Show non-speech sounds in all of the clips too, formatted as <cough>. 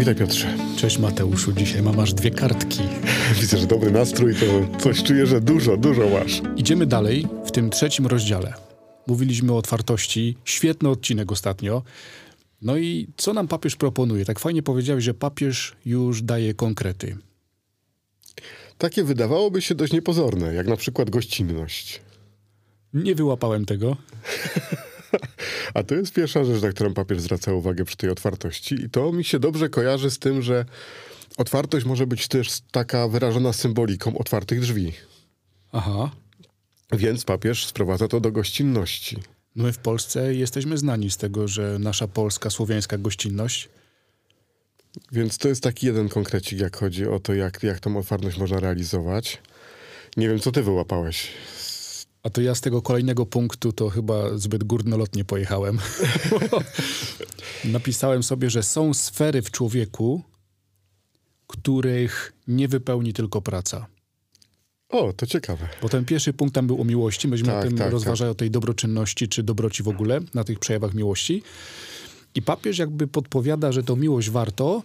Witaj Piotrze. Cześć Mateuszu, dzisiaj mam aż dwie kartki. <laughs> Widzę, że dobry nastrój, to coś czuję, że dużo, dużo masz. Idziemy dalej w tym trzecim rozdziale. Mówiliśmy o otwartości, świetny odcinek ostatnio. No i co nam papież proponuje? Tak fajnie powiedziałeś, że papież już daje konkrety. Takie wydawałoby się dość niepozorne, jak na przykład gościnność. Nie wyłapałem tego. <laughs> <laughs> A to jest pierwsza rzecz, na którą papież zwraca uwagę przy tej otwartości. I to mi się dobrze kojarzy z tym, że otwartość może być też taka wyrażona symboliką otwartych drzwi. Aha. Więc papież sprowadza to do gościnności. No my w Polsce jesteśmy znani z tego, że nasza polska, słowiańska gościnność. Więc to jest taki jeden konkrecik, jak chodzi o to, jak, jak tą otwartość można realizować. Nie wiem, co ty wyłapałeś a to ja z tego kolejnego punktu to chyba zbyt górnolotnie pojechałem. <laughs> Napisałem sobie, że są sfery w człowieku, których nie wypełni tylko praca. O, to ciekawe. Bo ten pierwszy punkt tam był o miłości. Myśmy tak, o tym tak, rozważali, tak. o tej dobroczynności czy dobroci w ogóle, na tych przejawach miłości. I papież jakby podpowiada, że to miłość warto,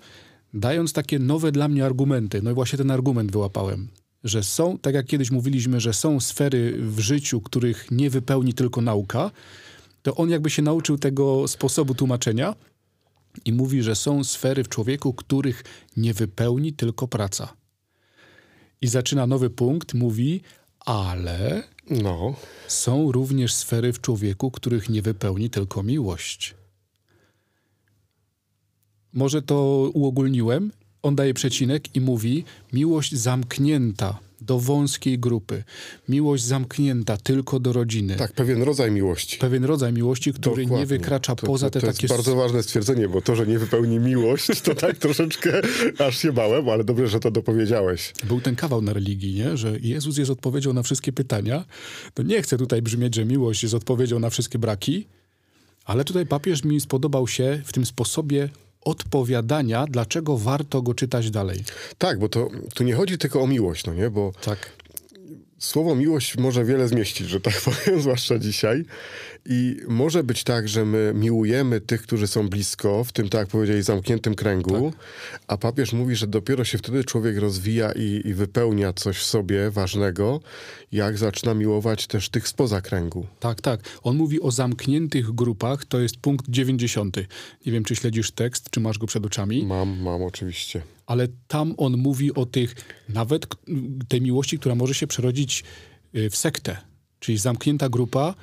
dając takie nowe dla mnie argumenty. No i właśnie ten argument wyłapałem że są, tak jak kiedyś mówiliśmy, że są sfery w życiu, których nie wypełni tylko nauka, to on jakby się nauczył tego sposobu tłumaczenia i mówi, że są sfery w człowieku, których nie wypełni tylko praca. I zaczyna nowy punkt, mówi, ale no. są również sfery w człowieku, których nie wypełni tylko miłość. Może to uogólniłem on daje przecinek i mówi miłość zamknięta do wąskiej grupy. Miłość zamknięta tylko do rodziny. Tak, pewien rodzaj miłości. Pewien rodzaj miłości, który Dokładnie. nie wykracza to, poza to, te to takie... To jest bardzo ważne stwierdzenie, bo to, że nie wypełni miłość, to tak troszeczkę aż się bałem, ale dobrze, że to dopowiedziałeś. Był ten kawał na religii, nie? że Jezus jest odpowiedzią na wszystkie pytania. To nie chcę tutaj brzmieć, że miłość jest odpowiedzią na wszystkie braki, ale tutaj papież mi spodobał się w tym sposobie odpowiadania, dlaczego warto go czytać dalej. Tak, bo to tu nie chodzi tylko o miłość, no nie? Bo tak. słowo miłość może wiele zmieścić, że tak <laughs> powiem, zwłaszcza dzisiaj. I może być tak, że my miłujemy tych, którzy są blisko, w tym, tak jak powiedziałeś, zamkniętym kręgu, tak. a papież mówi, że dopiero się wtedy człowiek rozwija i, i, wypełnia coś w sobie ważnego, jak zaczyna miłować też tych spoza kręgu. Tak, tak. On mówi o zamkniętych grupach, to jest punkt 90. Nie wiem, czy śledzisz tekst, czy masz go przed oczami. Mam, mam oczywiście. Ale tam on mówi o tych, nawet tej miłości, która może się przerodzić y, w sektę. Czyli zamknięta grupa,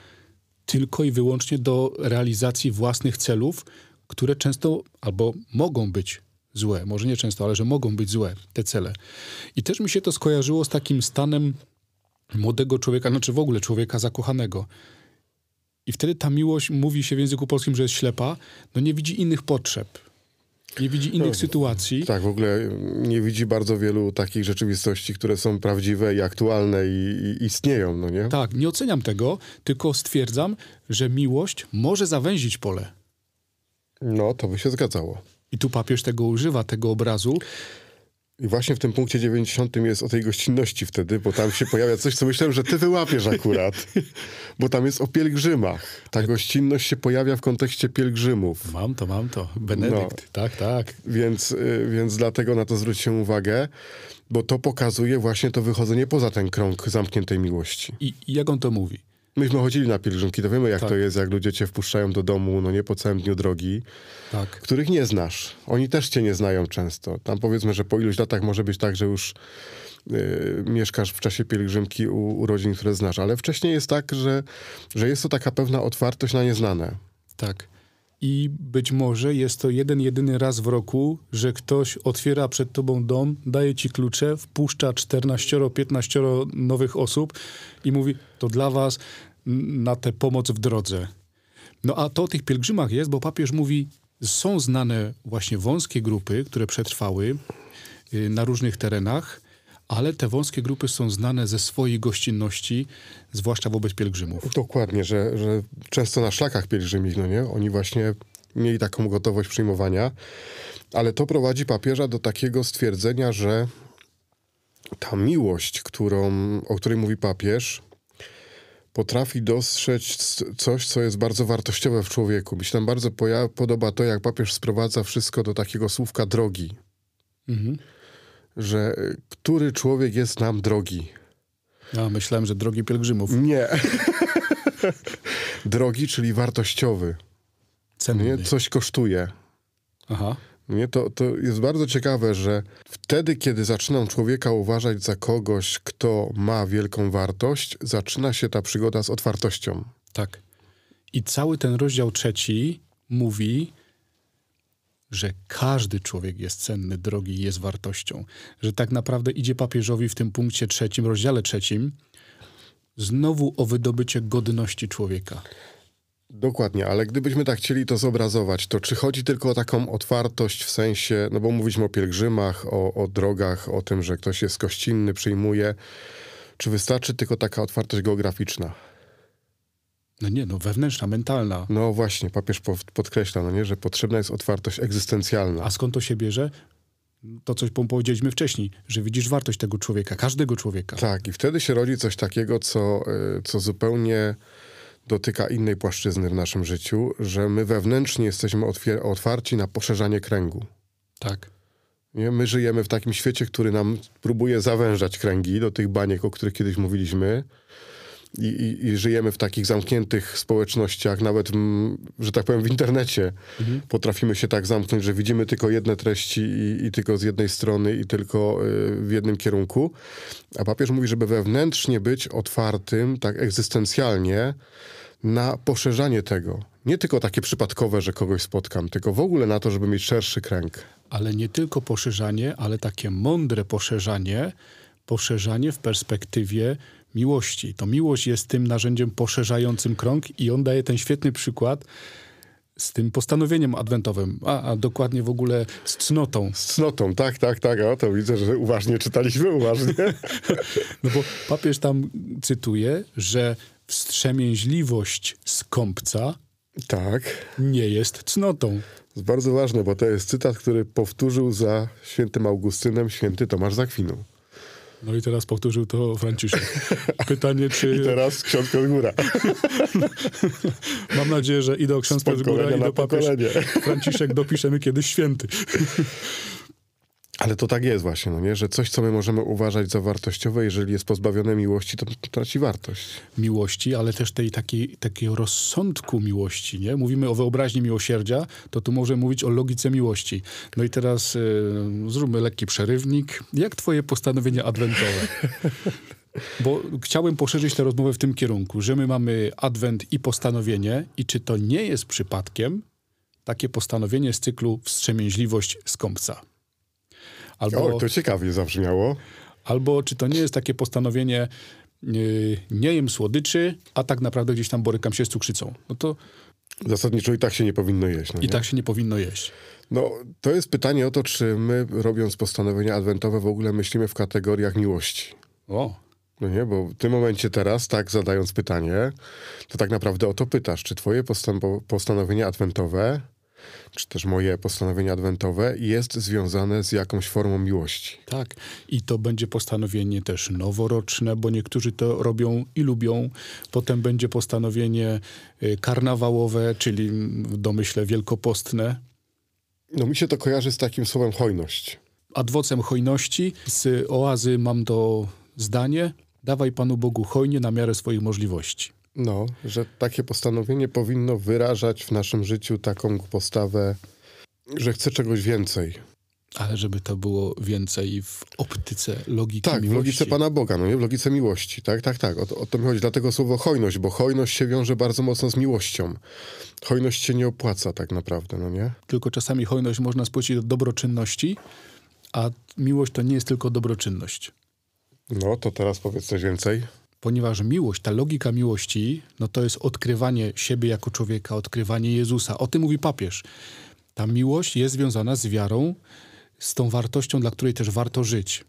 tylko i wyłącznie do realizacji własnych celów, które często albo mogą być złe, może nie często, ale że mogą być złe te cele. I też mi się to skojarzyło z takim stanem młodego człowieka, znaczy w ogóle człowieka zakochanego. I wtedy ta miłość, mówi się w języku polskim, że jest ślepa, no nie widzi innych potrzeb nie widzi innych no, sytuacji. Tak, w ogóle nie widzi bardzo wielu takich rzeczywistości, które są prawdziwe i aktualne i, i, istnieją, no nie? Tak, nie oceniam tego, tylko stwierdzam, że miłość może zawęzić pole. No, to by się zgadzało. I tu papież tego używa, tego obrazu. I właśnie w tym punkcie 90 jest o tej gościnności wtedy, bo tam się pojawia coś, co myślałem, że ty wyłapiesz akurat. Bo tam jest o pielgrzymach. Ta gościnność się pojawia w kontekście pielgrzymów. Mam to, mam to. Benedykt, no. tak, tak. Więc, y, więc dlatego na to zwróciłem uwagę, bo to pokazuje właśnie to wychodzenie poza ten krąg zamkniętej miłości. I, i jak on to mówi? Myśmy chodzili na pielgrzymki, to wiemy jak tak. to jest, jak ludzie cię wpuszczają do domu, no nie po całym dniu drogi, tak. których nie znasz. Oni też cię nie znają często. Tam powiedzmy, że po iluś latach może być tak, że już y, mieszkasz w czasie pielgrzymki u, u rodzin, które znasz, ale wcześniej jest tak, że, że jest to taka pewna otwartość na nieznane. Tak i być może jest to jeden, jedyny raz w roku, że ktoś otwiera przed tobą dom, daje ci klucze, wpuszcza 14, 15 nowych osób i mówi, to dla was na tę pomoc w drodze. No a to o tych pielgrzymach jest, bo papież mówi, są znane właśnie wąskie grupy, które przetrwały y, na różnych terenach, ale te wąskie grupy są znane ze swojej gościnności, zwłaszcza wobec pielgrzymów. Dokładnie, że, że często na szlakach pielgrzymich, no nie, oni właśnie mieli taką gotowość przyjmowania, ale to prowadzi papieża do takiego stwierdzenia, że ta miłość, którą, o której mówi papież, potrafi dostrzec coś, co jest bardzo wartościowe w człowieku. Mi się tam bardzo podoba to, jak papież sprowadza wszystko do takiego słówka drogi. Mhm. Że y, który człowiek jest nam drogi. Ja myślałem, że drogi pielgrzymów. Nie. <laughs> drogi, czyli wartościowy. Cenny. Nie? Coś kosztuje. Aha. Nie? To, to jest bardzo ciekawe, że wtedy, kiedy zaczynam człowieka uważać za kogoś, kto ma wielką wartość, zaczyna się ta przygoda z otwartością. Tak. I cały ten rozdział trzeci mówi, że każdy człowiek jest cenny, drogi i jest wartością. Że tak naprawdę idzie papieżowi w tym punkcie trzecim, rozdziale trzecim, znowu o wydobycie godności człowieka. Dokładnie, ale gdybyśmy tak chcieli to zobrazować, to czy chodzi tylko o taką otwartość w sensie, no bo mówiliśmy o pielgrzymach, o, o drogach, o tym, że ktoś jest gościnny, przyjmuje, czy wystarczy tylko taka otwartość geograficzna? No nie, no wewnętrzna, mentalna. No właśnie, papież podkreśla, no nie, że potrzebna jest otwartość egzystencjalna. A skąd to się bierze? To, coś powiedzieliśmy wcześniej, że widzisz wartość tego człowieka, każdego człowieka. Tak, i wtedy się rodzi coś takiego, co, y, co zupełnie dotyka innej płaszczyzny w naszym życiu, że my wewnętrznie jesteśmy otwarci na poszerzanie kręgu. Tak. Nie? My żyjemy w takim świecie, który nam próbuje zawężać kręgi do tych baniek, o których kiedyś mówiliśmy. I, i, i żyjemy w takich zamkniętych społecznościach, nawet, w, że tak powiem, w internecie. Mhm. Potrafimy się tak zamknąć, że widzimy tylko jedne treści i, i tylko z jednej strony i tylko y, w jednym kierunku. A papież mówi, żeby wewnętrznie być otwartym, tak egzystencjalnie, na poszerzanie tego. Nie tylko takie przypadkowe, że kogoś spotkam, tylko w ogóle na to, żeby mieć szerszy kręg. Ale nie tylko poszerzanie, ale takie mądre poszerzanie, poszerzanie w perspektywie miłości. To miłość jest tym narzędziem poszerzającym krąg i on daje ten świetny przykład z tym postanowieniem adwentowym, a, a, dokładnie w ogóle z cnotą. Z cnotą, tak, tak, tak. O, to widzę, że uważnie czytaliśmy, uważnie. <laughs> no bo papież tam cytuje, że wstrzemięźliwość skąpca tak. nie jest cnotą. To jest bardzo ważne, bo to jest cytat, który powtórzył za świętym Augustynem święty Tomasz Zakwinu. No i teraz powtórzył to Franciszek. <laughs> Pytanie, czy... I teraz książka z góra. <laughs> Mam nadzieję, że i do książka z góra, i do papież Franciszek dopiszemy kiedyś święty. <laughs> Ale to tak jest właśnie, no nie? że coś, co my możemy uważać za wartościowe, jeżeli jest pozbawione miłości, to, traci wartość. Miłości, ale też tej takiej, takiego rozsądku miłości. Nie? Mówimy o wyobraźni miłosierdzia, to tu możemy mówić o logice miłości. No i teraz y, zróbmy lekki przerywnik. Jak twoje postanowienia adwentowe? Bo chciałem poszerzyć tę rozmowę w tym kierunku, że my mamy adwent i postanowienie i czy to nie jest przypadkiem takie postanowienie z cyklu wstrzemięźliwość skąpca? Albo, o, to ciekawie zabrzmiało. Albo czy to nie jest takie postanowienie yy, nie jem słodyczy, a tak naprawdę gdzieś tam borykam się z cukrzycą. No to... Zasadniczo i tak się nie powinno jeść. No I tak się nie powinno jeść. No, to jest pytanie o to, czy my, robiąc postanowienia adwentowe, w ogóle myślimy w kategoriach miłości. O. No nie, bo w tym momencie teraz, tak zadając pytanie, to tak naprawdę o to pytasz, czy twoje postan postanowienia adwentowe czy też moje postanowienie adwentowe jest związane z jakąś formą miłości. Tak. I to będzie postanowienie też noworoczne, bo niektórzy to robią i lubią. Potem będzie postanowienie y, karnawałowe, czyli w domyśle wielkopostne. No mi się to kojarzy z takim słowem hojność. Adwocem hojności z oazy mam to zdanie: dawaj Panu Bogu hojnie na miarę swoich możliwości. No, że takie postanowienie powinno wyrażać w naszym życiu taką postawę, że chcę czegoś więcej. Ale żeby to było więcej w optyce logiki tak, miłości. w logice Pana Boga, no nie? W logice miłości. Tak, tak, tak. O to, o to mi chodzi. Dlatego słowo hojność, bo hojność się wiąże bardzo mocno z miłością. Hojność się nie opłaca tak naprawdę, no nie? Tylko czasami hojność można spłacić do dobroczynności, a miłość to nie jest tylko dobroczynność. No, to teraz powiedz coś więcej ponieważ miłość, ta logika miłości, no to jest odkrywanie siebie jako człowieka, odkrywanie Jezusa. O tym mówi papież. Ta miłość jest związana z wiarą, z tą wartością, dla której też warto żyć.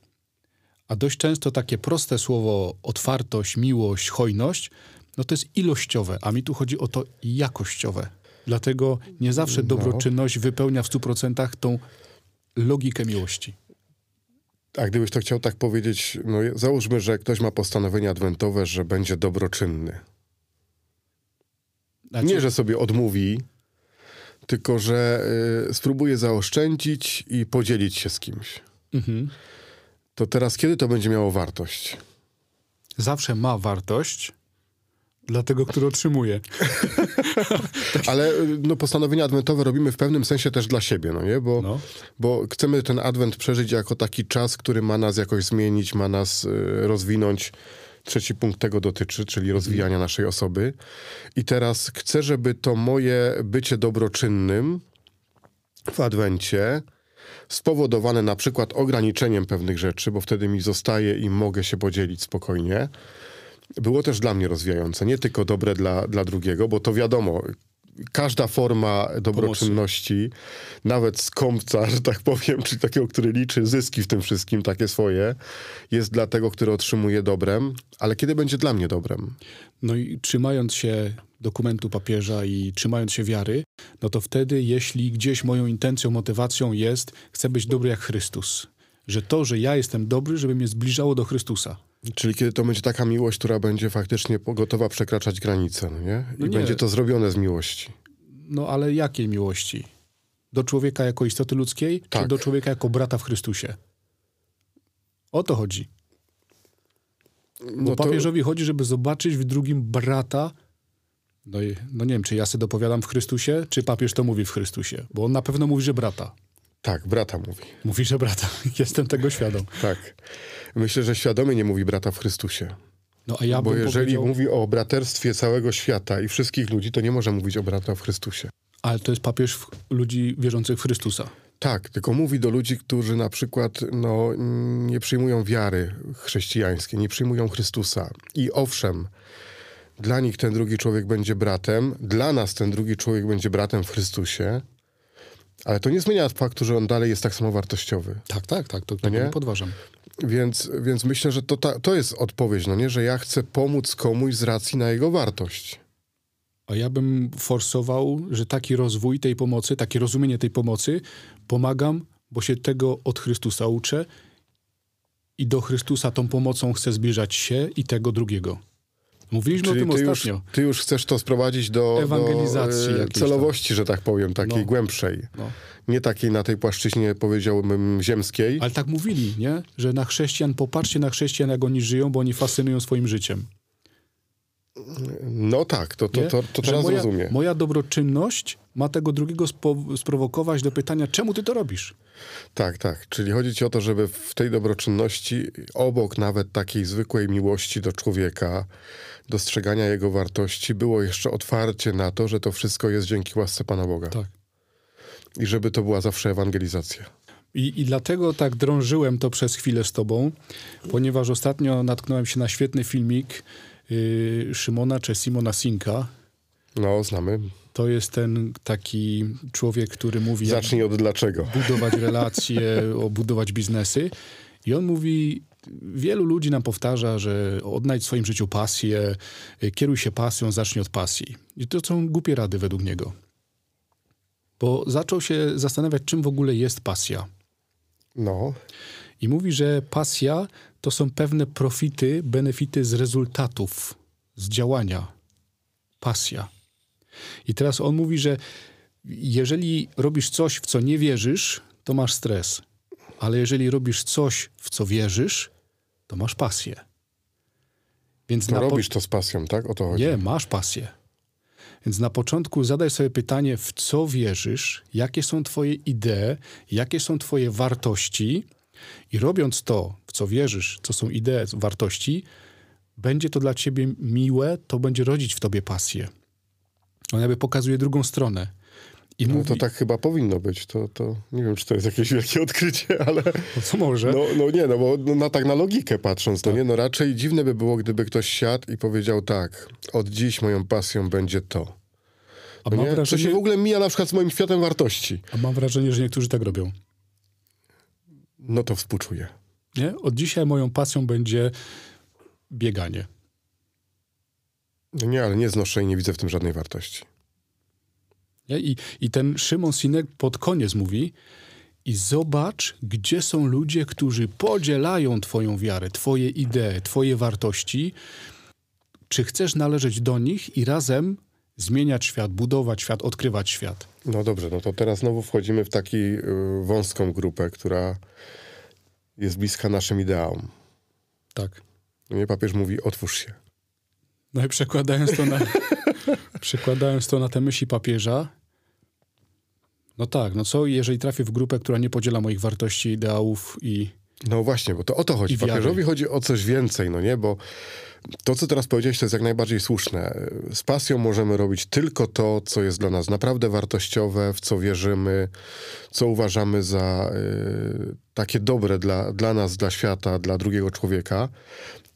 A dość często takie proste słowo otwartość, miłość, hojność, no to jest ilościowe, a mi tu chodzi o to jakościowe. Dlatego nie zawsze no. dobroczynność wypełnia w 100% tą logikę miłości. A gdybyś to chciał tak powiedzieć, no załóżmy, że ktoś ma postanowienie adwentowe, że będzie dobroczynny. Znaczy... Nie, że sobie odmówi, tylko że y, spróbuje zaoszczędzić i podzielić się z kimś. Mhm. To teraz kiedy to będzie miało wartość? Zawsze ma wartość, dla tego, który otrzymuje. <laughs> Ale no, postanowienia adwentowe robimy w pewnym sensie też dla siebie, no nie? Bo, no. bo chcemy ten adwent przeżyć jako taki czas, który ma nas jakoś zmienić, ma nas y, rozwinąć. Trzeci punkt tego dotyczy, czyli rozwijania mhm. naszej osoby. I teraz chcę, żeby to moje bycie dobroczynnym w adwencie spowodowane na przykład ograniczeniem pewnych rzeczy, bo wtedy mi zostaje i mogę się podzielić spokojnie, było też dla mnie rozwijające. Nie tylko dobre dla, dla drugiego, bo to wiadomo, każda forma dobroczynności, Pomocy. nawet skąpca, że tak powiem, czyli takiego, który liczy zyski w tym wszystkim, takie swoje, jest dla tego, który otrzymuje dobrem, ale kiedy będzie dla mnie dobrem? No i trzymając się dokumentu papieża i trzymając się wiary, no to wtedy, jeśli gdzieś moją intencją, motywacją jest, chcę być dobry jak Chrystus, że to, że ja jestem dobry, żeby mnie zbliżało do Chrystusa. Czyli kiedy to będzie taka miłość, która będzie faktycznie gotowa przekraczać granice, no nie? I no nie. będzie to zrobione z miłości. No ale jakiej miłości? Do człowieka jako istoty ludzkiej, tak. czy do człowieka jako brata w Chrystusie? O to chodzi. No Bo to... papieżowi chodzi, żeby zobaczyć w drugim brata. No, i, no nie wiem, czy ja sobie dopowiadam w Chrystusie, czy papież to mówi w Chrystusie. Bo on na pewno mówi, że brata. Tak, brata mówi. Mówi, że brata. <laughs> Jestem tego świadom. tak. Myślę, że świadomie nie mówi brata w Chrystusie. No, a ja Bo jeżeli powiedział... mówi o braterstwie całego świata i wszystkich ludzi, to nie może mówić o brata w Chrystusie. Ale to jest papież ludzi wierzących w Chrystusa. Tak, tylko mówi do ludzi, którzy na przykład no, nie przyjmują wiary chrześcijańskiej, nie przyjmują Chrystusa. I owszem, dla nich ten drugi człowiek będzie bratem, dla nas ten drugi człowiek będzie bratem w Chrystusie, ale to nie zmienia faktu, że on dalej jest tak samo wartościowy. Tak, tak, tak, to, to nie podważam. Więc, więc myślę, że to, ta, to jest odpowiedź, no nie? że ja chcę pomóc komuś z racji na jego wartość. A ja bym forsował, że taki rozwój tej pomocy, takie rozumienie tej pomocy pomagam, bo się tego od Chrystusa uczę i do Chrystusa tą pomocą chcę zbliżać się i tego drugiego. Mówiliśmy Czyli o tym ty ostatnio. Już, ty już chcesz to sprowadzić do, Ewangelizacji do e, celowości, tam. że tak powiem, takiej no. głębszej. No. Nie takiej na tej płaszczyźnie, powiedziałbym, ziemskiej. Ale tak mówili, nie? Że na chrześcijan, popatrzcie na chrześcijan, jak oni żyją, bo oni fascynują swoim życiem. No tak, to, to, to, to, teraz moja, rozumiem. Moja dobroczynność ma tego drugiego spo, sprowokować do pytania, czemu ty to robisz? Tak, tak. Czyli chodzi ci o to, żeby w tej dobroczynności, obok nawet takiej zwykłej miłości do człowieka, dostrzegania jego wartości, było jeszcze otwarcie na to, że to wszystko jest dzięki łasce Pana Boga. Tak. I żeby to była zawsze ewangelizacja. I, I dlatego tak drążyłem to przez chwilę z tobą, ponieważ ostatnio natknąłem się na świetny filmik Szymona czy Simona Sinka. No, znamy. To jest ten taki człowiek, który mówi... Zacznij od dlaczego. Budować relacje, budować biznesy. I on mówi, wielu ludzi nam powtarza, że odnajdź w swoim życiu pasję, kieruj się pasją, zacznij od pasji. I to są głupie rady według niego. Bo zaczął się zastanawiać, czym w ogóle jest pasja. No. I mówi, że pasja to są pewne profity, benefity z rezultatów, z działania. Pasja. I teraz on mówi, że jeżeli robisz coś, w co nie wierzysz, to masz stres. Ale jeżeli robisz coś, w co wierzysz, to masz pasję. Więc to robisz to z pasją, tak? O to chodzi. Nie, masz pasję. Więc na początku zadaj sobie pytanie, w co wierzysz, jakie są Twoje idee, jakie są Twoje wartości, i robiąc to, co wierzysz, co są idee, wartości, będzie to dla Ciebie miłe, to będzie rodzić w Tobie pasję. On jakby pokazuje drugą stronę. I no mówi... to tak chyba powinno być. To, to nie wiem, czy to jest jakieś wielkie odkrycie, <laughs> ale. No co może? No, no nie, no bo no, na tak na logikę patrząc, tak. no nie, no raczej dziwne by było, gdyby ktoś siadł i powiedział tak, od dziś moją pasją będzie to. A no mam wrażenie... Co się w ogóle mija na przykład z moim światem wartości. A mam wrażenie, że niektórzy tak robią. No to współczuję. Nie? Od dzisiaj moją pasją będzie bieganie. No nie, ale nie znoszę i nie widzę w tym żadnej wartości. Nie? I, I ten Szymon Sinek pod koniec mówi i zobacz, gdzie są ludzie, którzy podzielają twoją wiarę, twoje idee, twoje wartości. Czy chcesz należeć do nich i razem zmieniać świat, budować świat, odkrywać świat. No dobrze, no to teraz znowu wchodzimy w taką y, wąską grupę, która jest bliska naszym ideałom. Tak. Nie papież mówi, otwórz się. No i przekładając to na, <laughs> przekładając to na te myśli papieża, no tak, no co jeżeli trafię w grupę, która nie podziela moich wartości, ideałów i No właśnie, bo to o to chodzi. Papieżowi chodzi o coś więcej, no nie? Bo to, co teraz powiedziałeś, to jest jak najbardziej słuszne. Z pasją możemy robić tylko to, co jest dla nas naprawdę wartościowe, w co wierzymy, co uważamy za y, takie dobre dla, dla nas, dla świata, dla drugiego człowieka.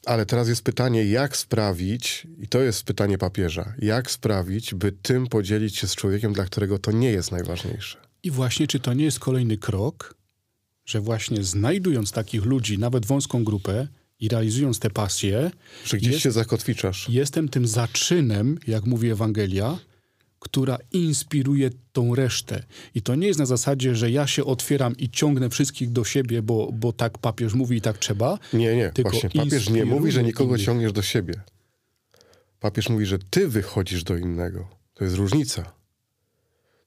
Ale teraz jest pytanie, jak sprawić, i to jest pytanie papieża, jak sprawić, by tym podzielić się z człowiekiem, dla którego to nie jest najważniejsze. I właśnie, czy to nie jest kolejny krok, że właśnie znajdując takich ludzi, nawet wąską grupę, i realizując te pasje, że gdzieś jest, się zakotwiczasz. Jestem tym zaczynem, jak mówi Ewangelia, która inspiruje tą resztę. I to nie jest na zasadzie, że ja się otwieram i ciągnę wszystkich do siebie, bo, bo tak papież mówi i tak trzeba. Nie, nie. Tylko Właśnie papież nie mówi, że nikogo innych. ciągniesz do siebie. Papież mówi, że ty wychodzisz do innego. To jest różnica.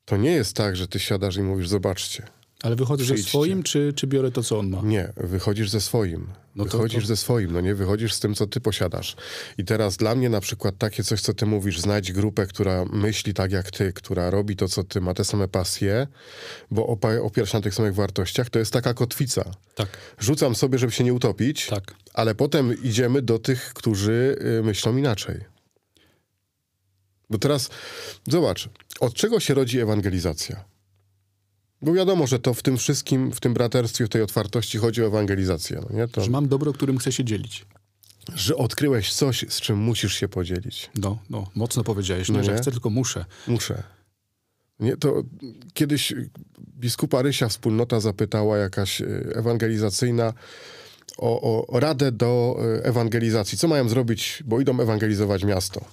To nie jest tak, że ty siadasz i mówisz, zobaczcie. Ale wychodzisz ze swoim, czy, czy biorę to, co on ma? Nie, wychodzisz ze swoim. No wychodzisz to, ze swoim, no nie? Wychodzisz z tym, co ty posiadasz. I teraz dla mnie na przykład takie coś, co ty mówisz, znajdź grupę, która myśli tak jak ty, która robi to, co ty, ma te same pasje, bo opiera się na tych samych wartościach, to jest taka kotwica. Tak. Rzucam sobie, żeby się nie utopić, tak. ale potem idziemy do tych, którzy y, myślą inaczej. Bo teraz, zobacz, od czego się rodzi ewangelizacja? Bo wiadomo, że to w tym wszystkim, w tym braterstwie, w tej otwartości chodzi o ewangelizację. No nie? To, że mam dobro, którym chcę się dzielić. Że odkryłeś coś, z czym musisz się podzielić. No, no mocno powiedziałeś, no, nie, że chcę, tylko muszę. Muszę. Nie, to kiedyś biskupa Rysia wspólnota zapytała jakaś e, ewangelizacyjna o, o radę do e, ewangelizacji. Co mają zrobić, bo idą ewangelizować miasto.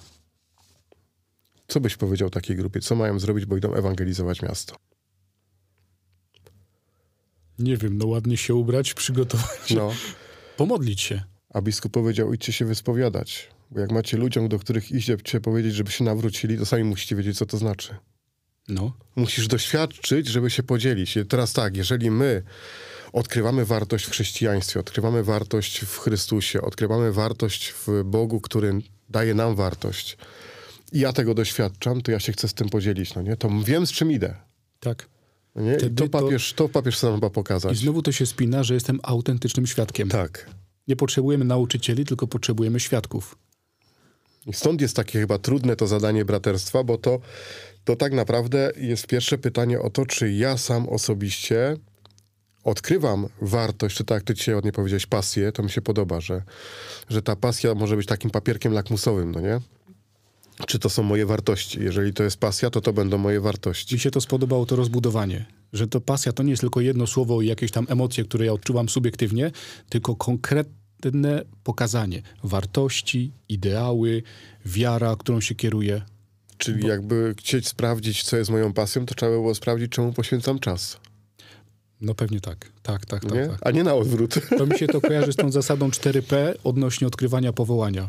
Co byś powiedział takiej grupie? Co mają zrobić, bo idą ewangelizować miasto? Nie wiem, no ładnie się ubrać, przygotować. No. Pomodlić się. A biskup powiedział, idźcie się wyspowiadać. Bo jak macie ludziom, do których idzie powiedzieć, żeby się nawrócili, to sami musicie wiedzieć, co to znaczy. No. Musisz doświadczyć, żeby się podzielić. Teraz tak, jeżeli my odkrywamy wartość w chrześcijaństwie, odkrywamy wartość w Chrystusie, odkrywamy wartość w Bogu, który daje nam wartość, i ja tego doświadczam, to ja się chcę z tym podzielić, no nie? To wiem, z czym idę. Tak. Nie? to, papież, to... to papież sam chyba pokazać. I znowu to się spina, że jestem autentycznym świadkiem. Tak. Nie potrzebujemy nauczycieli, tylko potrzebujemy świadków. I stąd jest takie chyba trudne to zadanie braterstwa, bo to, to tak naprawdę jest pierwsze pytanie o to, czy ja sam osobiście odkrywam wartość, czy tak jak ty dzisiaj ładnie powiedziałeś, pasję, to mi się podoba, że, że ta pasja może być takim papierkiem lakmusowym, no nie? Czy to są moje wartości. Jeżeli to jest pasja, to to będą moje wartości. Mi się to spodobało, to rozbudowanie. Że to pasja to nie jest tylko jedno słowo i jakieś tam emocje, które ja odczuwam subiektywnie, tylko konkretne pokazanie wartości, ideały, wiara, którą się kieruję. Czyli Bo... jakby chcieć sprawdzić, co jest moją pasją, to trzeba by było sprawdzić, czemu poświęcam czas. No pewnie tak. Tak, tak, tak, nie? tak. A nie na odwrót. To mi się to <laughs> kojarzy z tą zasadą 4P odnośnie odkrywania powołania.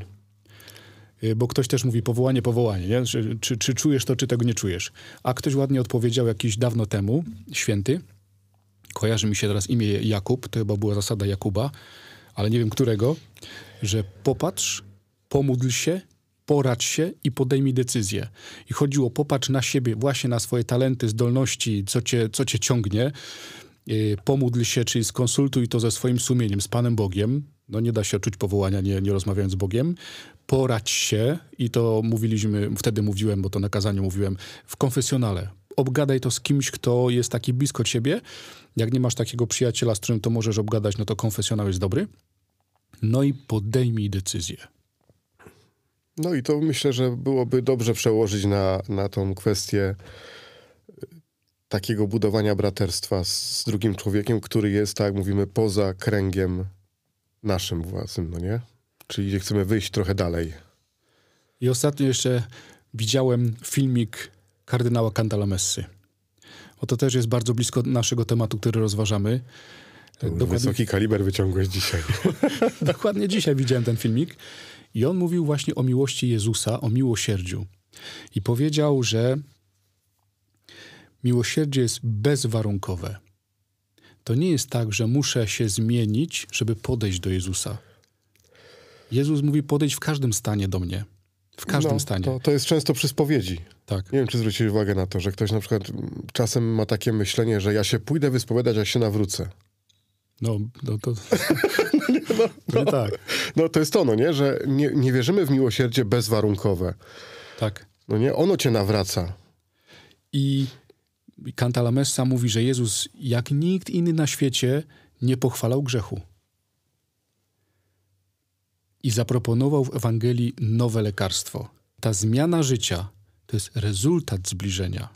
Y, bo ktoś też mówi powołanie, powołanie, nie? Czy, czy, czy, czujesz to, czy tego nie czujesz. A ktoś ładnie odpowiedział jakiś dawno temu, święty, kojarzy mi się teraz imię Jakub, to chyba była zasada Jakuba, ale nie wiem którego, że popatrz, pomódl się, poradź się i podejmij decyzję. I chodziło, popatrz na siebie, właśnie na swoje talenty, zdolności, co cię, co cię ciągnie, yy, pomódl się, czyli skonsultuj to ze swoim sumieniem, z Panem Bogiem, no nie da się czuć powołania nie, nie rozmawiając z Bogiem, poradź się i to mówiliśmy, wtedy mówiłem, bo to na kazaniu mówiłem, w konfesjonale. Obgadaj to z kimś, kto jest taki blisko ciebie. Jak nie masz takiego przyjaciela, z którym to możesz obgadać, no to konfesjonał jest dobry. No i podejmij decyzję. No i to myślę, że byłoby dobrze przełożyć na, na tą kwestię takiego budowania braterstwa z drugim człowiekiem, który jest, tak jak mówimy, poza kręgiem naszym własnym, no nie? Czyli chcemy wyjść trochę dalej. I ostatnio jeszcze widziałem filmik kardynała Cantalamessy. Oto też jest bardzo blisko naszego tematu, który rozważamy. Dokładnie... Wysoki kaliber wyciągłeś dzisiaj. <laughs> Dokładnie dzisiaj widziałem ten filmik. I on mówił właśnie o miłości Jezusa, o miłosierdziu. I powiedział, że miłosierdzie jest bezwarunkowe. To nie jest tak, że muszę się zmienić, żeby podejść do Jezusa. Jezus mówi: podejdź w każdym stanie do mnie. W każdym no, stanie. To, to jest często przy spowiedzi. Tak. Nie wiem, czy zwróciłeś uwagę na to, że ktoś na przykład czasem ma takie myślenie, że ja się pójdę wyspowiadać, jak się nawrócę. No, no to. <laughs> no, no, no, tak. No to jest to, no nie, że nie, nie wierzymy w miłosierdzie bezwarunkowe. Tak. No nie, ono cię nawraca. I Cantalamessa mówi, że Jezus, jak nikt inny na świecie, nie pochwalał grzechu. I zaproponował w Ewangelii nowe lekarstwo. Ta zmiana życia to jest rezultat zbliżenia.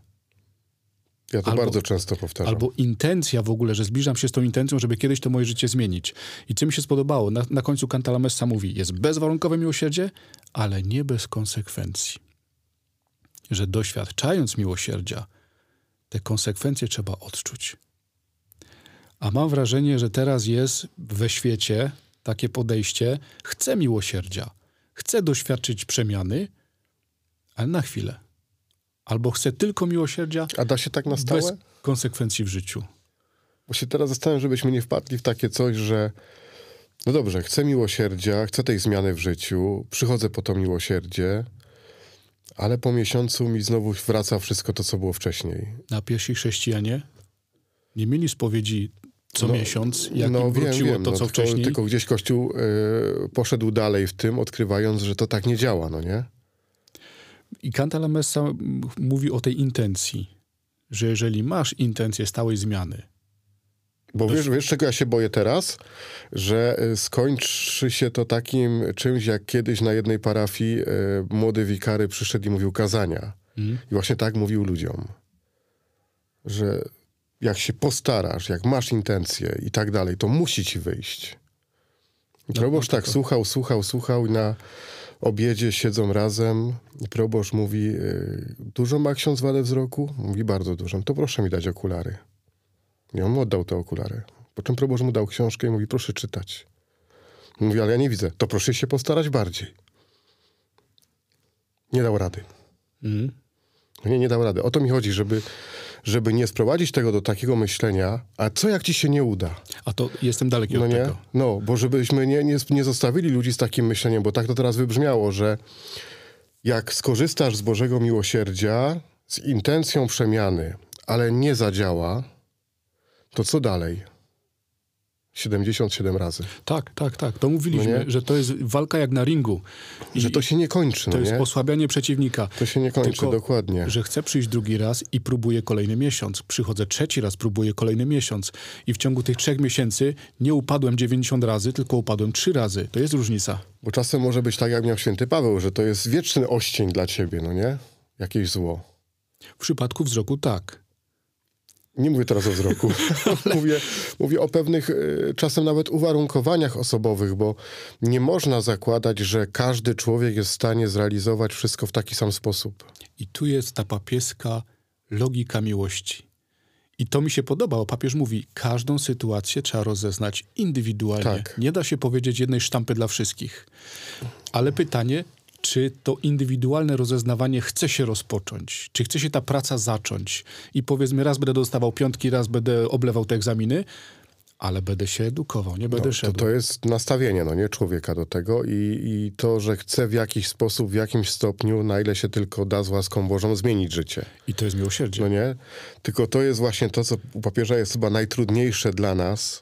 Ja to albo, bardzo często powtarzam. Albo intencja w ogóle, że zbliżam się z tą intencją, żeby kiedyś to moje życie zmienić. I co mi się spodobało? Na, na końcu Cantalamessa mówi, jest bezwarunkowe miłosierdzie, ale nie bez konsekwencji. Że doświadczając miłosierdzia, te konsekwencje trzeba odczuć. A mam wrażenie, że teraz jest we świecie takie podejście: chcę miłosierdzia, chcę doświadczyć przemiany, ale na chwilę. Albo chcę tylko miłosierdzia. A da się tak na stałe? Bez konsekwencji w życiu. Bo się teraz zastanawiam, żebyśmy nie wpadli w takie coś, że no dobrze, chcę miłosierdzia, chcę tej zmiany w życiu, przychodzę po to miłosierdzie, ale po miesiącu mi znowu wraca wszystko to, co było wcześniej. Na pierwsi chrześcijanie nie mieli spowiedzi co no, miesiąc, jak no, wróciło wiem, wiem, to, co no, wcześniej. Tylko, tylko gdzieś Kościół y, poszedł dalej w tym, odkrywając, że to tak nie działa, no nie? I Cantalamessa mówi o tej intencji, że jeżeli masz intencję stałej zmiany, bo wiesz, wiesz, czego ja się boję teraz? Że y, skończy się to takim czymś, jak kiedyś na jednej parafii y, młody wikary przyszedł i mówił kazania. Mm. I właśnie tak mówił ludziom. Że jak się postarasz, jak masz intencje i tak dalej, to musi ci wyjść. No, proboszcz no, tak słuchał, słuchał, słuchał i na obiedzie siedzą razem i proboszcz mówi, y, dużo ma ksiądz wadę wzroku? Mówi, bardzo dużo. To proszę mi dać okulary. I on mu oddał te okulary. Po czym proboszcz mu dał książkę i mówi, proszę czytać. Mówi, ale ja nie widzę. To proszę się postarać bardziej. Nie dał rady. Mm. Nie, nie dał rady. O to mi chodzi, żeby, żeby nie sprowadzić tego do takiego myślenia, a co jak ci się nie uda? A to jestem daleki no od nie? tego. No, bo żebyśmy nie, nie, nie zostawili ludzi z takim myśleniem, bo tak to teraz wybrzmiało, że jak skorzystasz z Bożego miłosierdzia z intencją przemiany, ale nie zadziała, to co dalej? 77 razy. Tak, tak, tak. To mówiliśmy, no że to jest walka jak na ringu. I że to się nie kończy. To no jest nie? osłabianie przeciwnika. To się nie kończy, Tylko, dokładnie. Że chcę przyjść drugi raz i próbuję kolejny miesiąc. Przychodzę trzeci raz, próbuję kolejny miesiąc. I w ciągu tych trzech miesięcy nie upadłem 90 razy, tylko upadłem trzy razy. To jest różnica. Bo czasem może być tak, jak miał święty Paweł, że to jest wieczny oścień dla ciebie, no nie? Jakieś zło. W przypadku wzroku tak. Nie mówię teraz o wzroku. <laughs> <laughs> mówię, mówię o pewnych y, czasem nawet uwarunkowaniach osobowych, bo nie można zakładać, że każdy człowiek jest w stanie zrealizować wszystko w taki sam sposób. I tu jest ta papieska logika miłości. I to mi się podoba, bo papież mówi, każdą sytuację trzeba rozeznać indywidualnie. Tak. Nie da się powiedzieć jednej sztampy dla wszystkich. Ale pytanie, czy to indywidualne rozeznawanie chce się rozpocząć, czy chce się ta praca zacząć i powiedzmy raz będę dostawał piątki, raz będę oblewał te egzaminy, ale będę się edukował, nie będę no, szedł. To, to jest nastawienie, no nie, człowieka do tego i, i to, że chce w jakiś sposób, w jakimś stopniu, na ile się tylko da z łaską Bożą, zmienić życie. I to jest miłosierdzie. No nie? Tylko to jest właśnie to, co u papieża jest chyba najtrudniejsze dla nas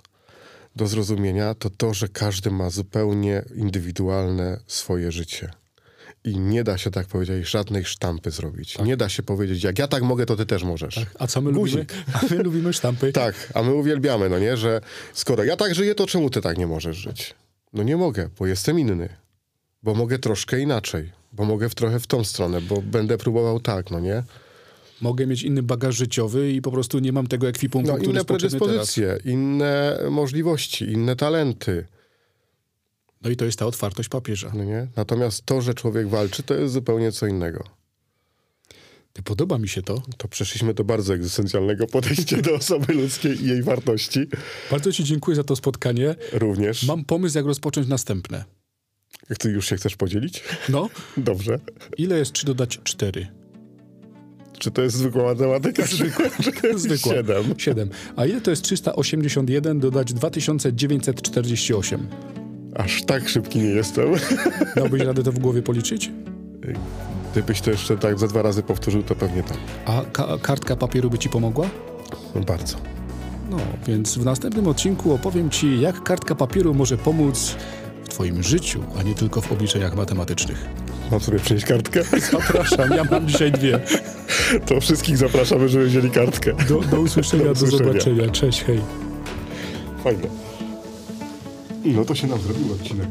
do zrozumienia, to to, że każdy ma zupełnie indywidualne swoje życie. I nie da się tak powiedzieć, żadnej sztampy zrobić. Tak. Nie da się powiedzieć, jak ja tak mogę, to ty też możesz. Tak. A co my Guzik. lubimy? A my lubimy sztampy. <laughs> tak, a my uwielbiamy, no nie, że skoro ja tak żyję, to czemu ty tak nie możesz żyć? No nie mogę, bo jestem inny. Bo mogę troszkę inaczej. Bo mogę w trochę w tą stronę, bo będę próbował tak, no nie? Mogę mieć inny bagaż życiowy i po prostu nie mam tego ekwipunku, no, który inne predyspozycje, teraz. inne możliwości, inne talenty. No i to jest ta otwartość papieża. No nie? Natomiast to, że człowiek walczy, to jest zupełnie co innego. Ty podoba mi się to. To przeszliśmy do bardzo egzystencjalnego podejścia do osoby ludzkiej i jej wartości. Bardzo Ci dziękuję za to spotkanie. Również. Mam pomysł, jak rozpocząć następne. Ty już się chcesz podzielić? No. <laughs> Dobrze. Ile jest 3 dodać 4? Czy to jest zwykła matematyka? Zwykła. <laughs> zwykła. 7. 7. A ile to jest 381 dodać 2948? Aż tak szybki nie jestem. <laughs> Dałbyś radę to w głowie policzyć? Gdybyś to jeszcze tak za dwa razy powtórzył, to pewnie tak. A ka kartka papieru by ci pomogła? No bardzo. No, więc w następnym odcinku opowiem ci, jak kartka papieru może pomóc w twoim życiu, a nie tylko w obliczeniach matematycznych. Mam sobie przynieść kartkę? Zapraszam, ja mam dzisiaj dwie. <laughs> To wszystkich zapraszamy, żeby wzięli kartkę. Do, do usłyszenia, do, usłyszenia. do zobaczenia. Cześć, hej. Fajnie. No to się nam zrobił odcinek.